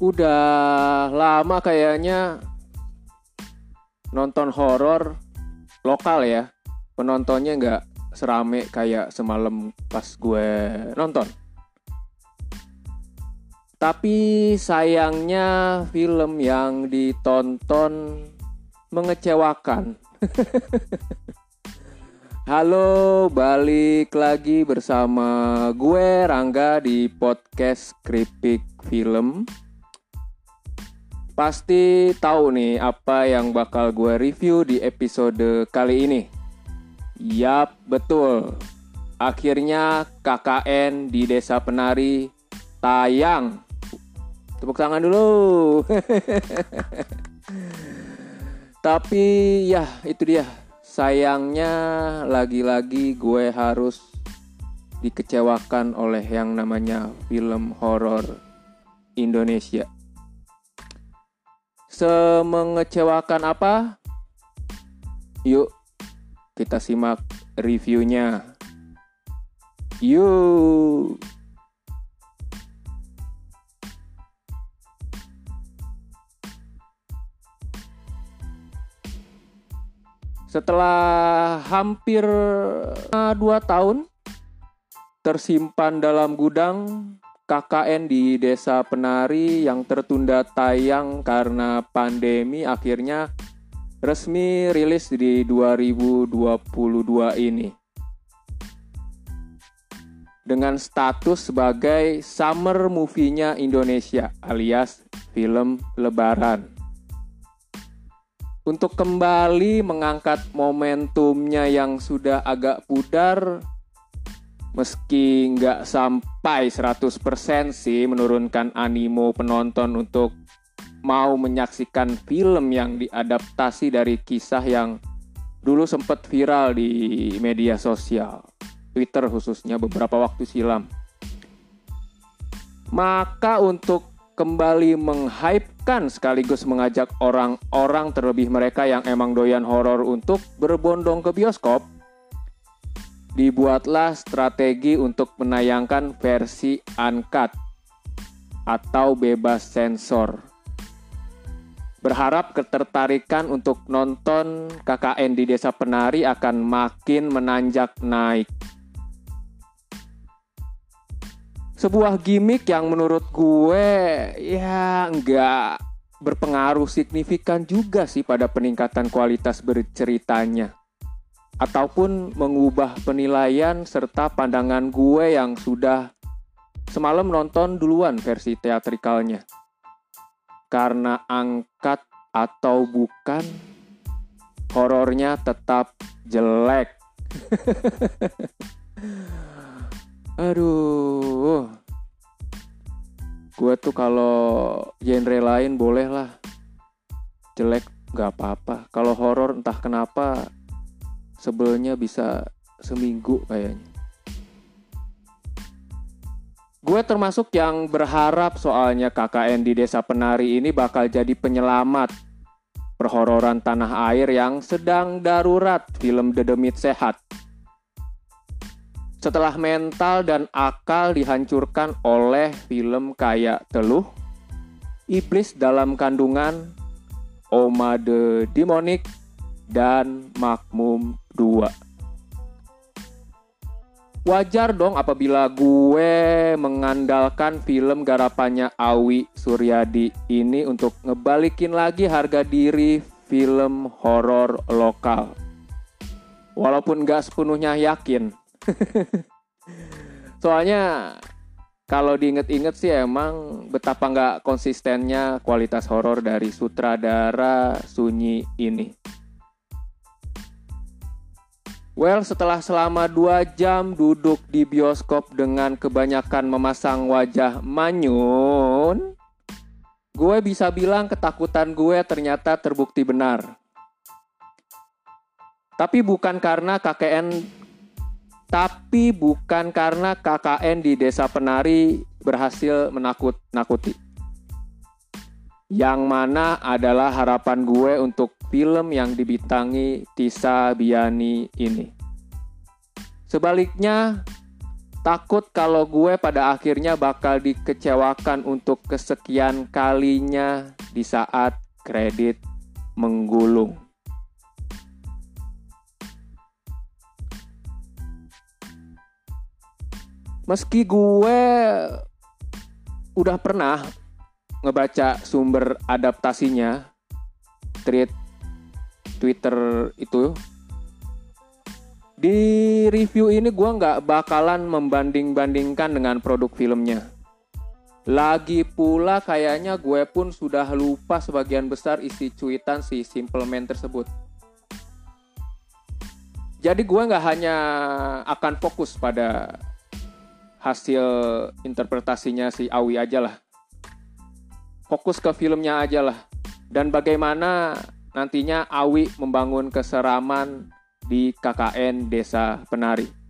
Udah lama kayaknya nonton horor lokal ya. Penontonnya nggak serame kayak semalam pas gue nonton. Tapi sayangnya film yang ditonton mengecewakan. Halo, balik lagi bersama gue Rangga di podcast Kripik Film. Pasti tahu nih apa yang bakal gue review di episode kali ini. Yap, betul. Akhirnya KKN di Desa Penari tayang. Tepuk tangan dulu. Tapi ya itu dia. Sayangnya lagi-lagi gue harus dikecewakan oleh yang namanya film horor Indonesia. Semengecewakan apa? Yuk kita simak reviewnya. Yuk. Setelah hampir uh, dua tahun tersimpan dalam gudang KKN di Desa Penari yang tertunda tayang karena pandemi akhirnya resmi rilis di 2022 ini. Dengan status sebagai summer movie-nya Indonesia alias film lebaran untuk kembali mengangkat momentumnya yang sudah agak pudar meski nggak sampai 100% sih menurunkan animo penonton untuk mau menyaksikan film yang diadaptasi dari kisah yang dulu sempat viral di media sosial Twitter khususnya beberapa waktu silam maka untuk kembali menghypekan sekaligus mengajak orang-orang terlebih mereka yang emang doyan horor untuk berbondong ke bioskop. Dibuatlah strategi untuk menayangkan versi uncut atau bebas sensor. Berharap ketertarikan untuk nonton KKN di Desa Penari akan makin menanjak naik sebuah gimmick yang menurut gue ya nggak berpengaruh signifikan juga sih pada peningkatan kualitas berceritanya ataupun mengubah penilaian serta pandangan gue yang sudah semalam nonton duluan versi teatrikalnya karena angkat atau bukan horornya tetap jelek Aduh. Gue tuh kalau genre lain boleh lah. Jelek gak apa-apa. Kalau horor entah kenapa sebelnya bisa seminggu kayaknya. Gue termasuk yang berharap soalnya KKN di Desa Penari ini bakal jadi penyelamat perhororan tanah air yang sedang darurat film Dedemit Sehat setelah mental dan akal dihancurkan oleh film kayak Teluh, Iblis dalam Kandungan, Oma the Demonic, dan Makmum 2. Wajar dong apabila gue mengandalkan film garapannya Awi Suryadi ini untuk ngebalikin lagi harga diri film horor lokal. Walaupun gak sepenuhnya yakin Soalnya kalau diinget-inget sih emang betapa nggak konsistennya kualitas horor dari sutradara Sunyi ini. Well, setelah selama dua jam duduk di bioskop dengan kebanyakan memasang wajah manyun, gue bisa bilang ketakutan gue ternyata terbukti benar. Tapi bukan karena KKN tapi bukan karena KKN di Desa Penari berhasil menakut-nakuti. Yang mana adalah harapan gue untuk film yang dibintangi Tisa Biani ini. Sebaliknya, Takut kalau gue pada akhirnya bakal dikecewakan untuk kesekian kalinya di saat kredit menggulung. Meski gue udah pernah ngebaca sumber adaptasinya, tweet Twitter itu di review ini gue nggak bakalan membanding-bandingkan dengan produk filmnya. Lagi pula kayaknya gue pun sudah lupa sebagian besar isi cuitan si Simple Man tersebut. Jadi gue nggak hanya akan fokus pada hasil interpretasinya si Awi aja lah. Fokus ke filmnya aja lah. Dan bagaimana nantinya Awi membangun keseraman di KKN Desa Penari.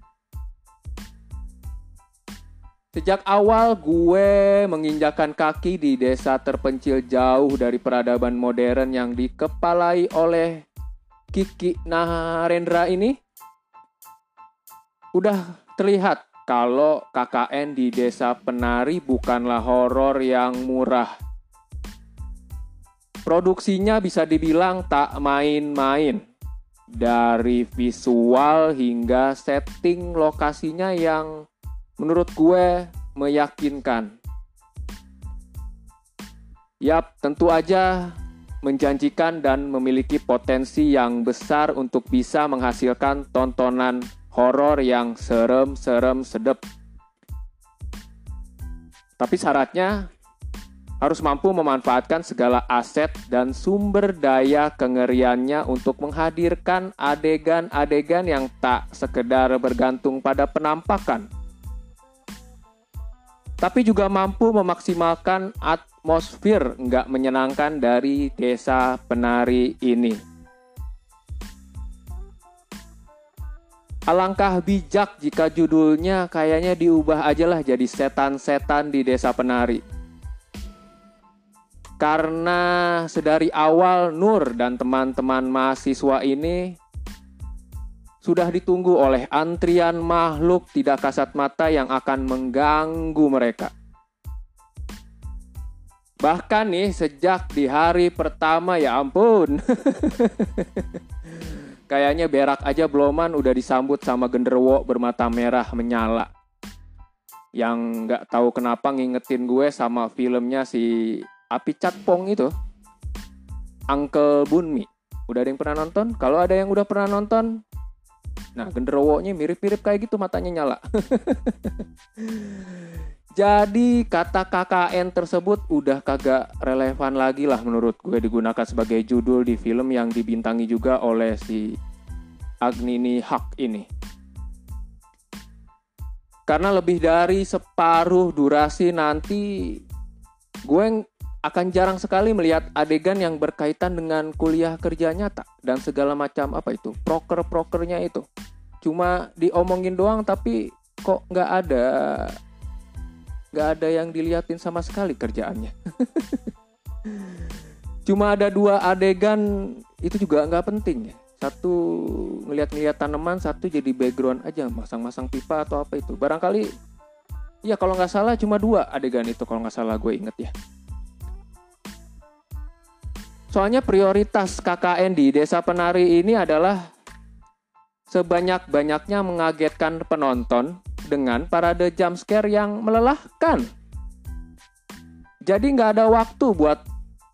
Sejak awal gue menginjakan kaki di desa terpencil jauh dari peradaban modern yang dikepalai oleh Kiki Narendra ini, udah terlihat kalau KKN di desa penari bukanlah horor yang murah. Produksinya bisa dibilang tak main-main dari visual hingga setting lokasinya yang menurut gue meyakinkan. Yap, tentu aja menjanjikan dan memiliki potensi yang besar untuk bisa menghasilkan tontonan horor yang serem-serem sedep. Tapi syaratnya harus mampu memanfaatkan segala aset dan sumber daya kengeriannya untuk menghadirkan adegan-adegan yang tak sekedar bergantung pada penampakan, tapi juga mampu memaksimalkan atmosfer nggak menyenangkan dari desa penari ini. Alangkah bijak jika judulnya kayaknya diubah aja lah jadi setan-setan di desa penari karena sedari awal Nur dan teman-teman mahasiswa ini sudah ditunggu oleh antrian makhluk tidak kasat mata yang akan mengganggu mereka. Bahkan nih sejak di hari pertama ya ampun. Kayaknya berak aja beloman udah disambut sama genderwo bermata merah menyala. Yang nggak tahu kenapa ngingetin gue sama filmnya si Api Catpong itu Uncle Bunmi. Udah ada yang pernah nonton? Kalau ada yang udah pernah nonton, nah genderowonya mirip-mirip kayak gitu matanya nyala. Jadi kata KKN tersebut udah kagak relevan lagi lah menurut gue digunakan sebagai judul di film yang dibintangi juga oleh si Agnini Hak ini. Karena lebih dari separuh durasi nanti gue akan jarang sekali melihat adegan yang berkaitan dengan kuliah kerja nyata dan segala macam apa itu proker-prokernya itu. Cuma diomongin doang tapi kok nggak ada nggak ada yang diliatin sama sekali kerjaannya. Cuma ada dua adegan itu juga nggak penting ya. Satu ngeliat-ngeliat tanaman satu jadi background aja masang-masang pipa atau apa itu. Barangkali ya kalau nggak salah cuma dua adegan itu kalau nggak salah gue inget ya Soalnya prioritas KKN di Desa Penari ini adalah sebanyak-banyaknya mengagetkan penonton dengan parade jump scare yang melelahkan. Jadi nggak ada waktu buat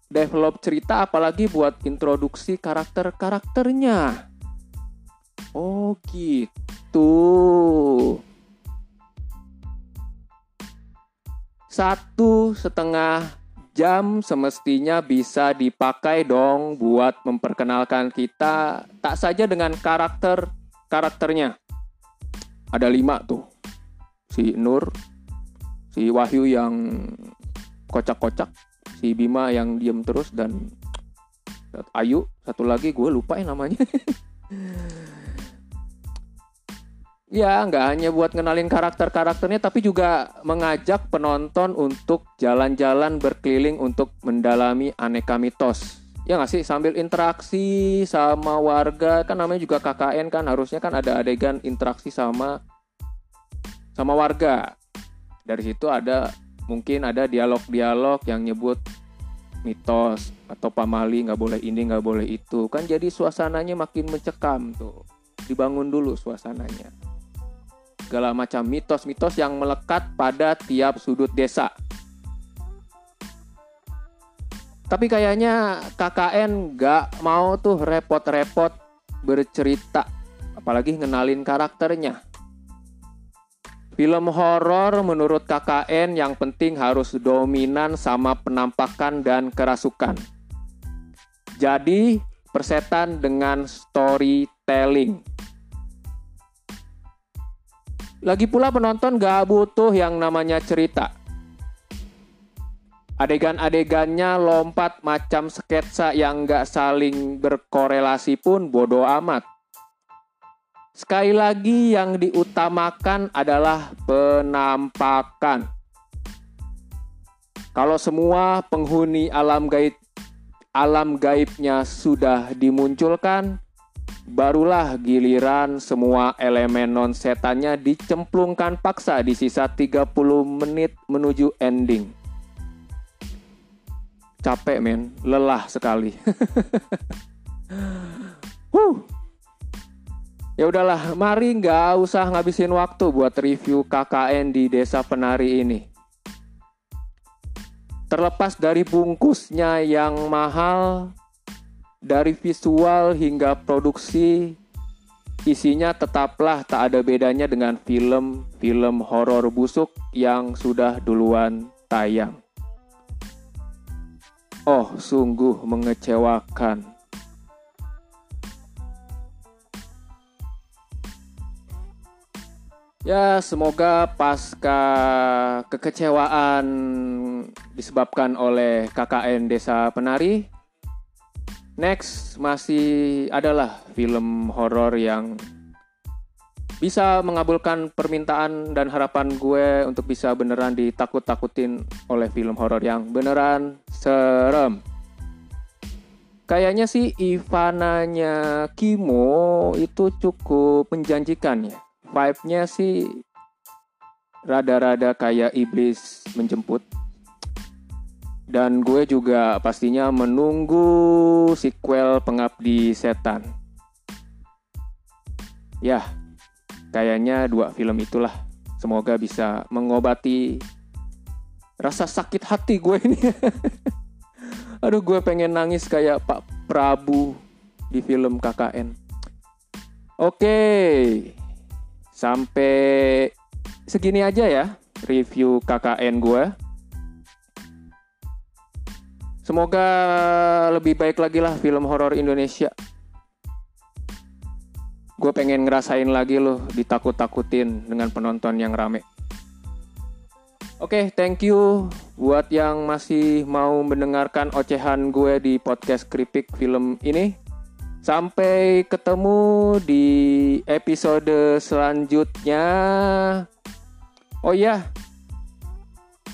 develop cerita apalagi buat introduksi karakter-karakternya. Oh gitu. Satu setengah jam semestinya bisa dipakai dong buat memperkenalkan kita tak saja dengan karakter karakternya. Ada lima tuh. Si Nur, si Wahyu yang kocak-kocak, si Bima yang diem terus dan Ayu satu lagi gue lupa ya namanya. Ya, nggak hanya buat ngenalin karakter-karakternya, tapi juga mengajak penonton untuk jalan-jalan berkeliling untuk mendalami aneka mitos. Ya nggak sih, sambil interaksi sama warga, kan namanya juga KKN kan, harusnya kan ada adegan interaksi sama sama warga. Dari situ ada mungkin ada dialog-dialog yang nyebut mitos atau pamali nggak boleh ini nggak boleh itu kan jadi suasananya makin mencekam tuh dibangun dulu suasananya segala macam mitos-mitos yang melekat pada tiap sudut desa tapi kayaknya KKN nggak mau tuh repot-repot bercerita apalagi ngenalin karakternya Film horor menurut KKN yang penting harus dominan sama penampakan dan kerasukan. Jadi, persetan dengan storytelling. Lagi pula penonton gak butuh yang namanya cerita. Adegan-adegannya lompat macam sketsa yang gak saling berkorelasi pun bodoh amat. Sekali lagi yang diutamakan adalah penampakan. Kalau semua penghuni alam gaib alam gaibnya sudah dimunculkan, barulah giliran semua elemen non setannya dicemplungkan paksa di sisa 30 menit menuju ending. Capek men, lelah sekali. huh. Ya udahlah, mari nggak usah ngabisin waktu buat review KKN di Desa Penari ini. Terlepas dari bungkusnya yang mahal, dari visual hingga produksi, isinya tetaplah tak ada bedanya dengan film-film horor busuk yang sudah duluan tayang. Oh, sungguh mengecewakan. Ya, semoga pasca kekecewaan disebabkan oleh KKN Desa Penari, next masih adalah film horor yang bisa mengabulkan permintaan dan harapan gue untuk bisa beneran ditakut-takutin oleh film horor yang beneran serem. Kayaknya sih Ivananya Kimo itu cukup menjanjikan ya vibe-nya sih rada-rada kayak iblis menjemput. Dan gue juga pastinya menunggu sequel Pengabdi Setan. Ya, kayaknya dua film itulah. Semoga bisa mengobati rasa sakit hati gue ini. Aduh, gue pengen nangis kayak Pak Prabu di film KKN. Oke. Sampai segini aja ya review KKN gue. Semoga lebih baik lagi lah film horor Indonesia. Gue pengen ngerasain lagi loh ditakut-takutin dengan penonton yang rame. Oke, okay, thank you buat yang masih mau mendengarkan ocehan gue di podcast Kripik film ini. Sampai ketemu di episode selanjutnya. Oh iya,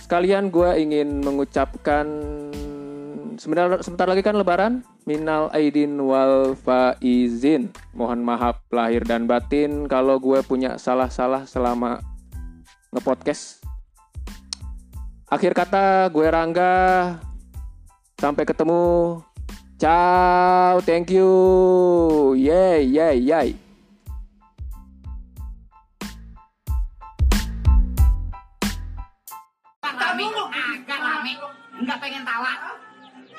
sekalian gue ingin mengucapkan sebentar sebentar lagi kan Lebaran. Minal aidin wal faizin. Mohon maaf lahir dan batin kalau gue punya salah-salah selama ngepodcast. Akhir kata gue Rangga. Sampai ketemu Ciao, thank you. Yay, yay, yay. Rame, agak rame, nggak pengen tawa.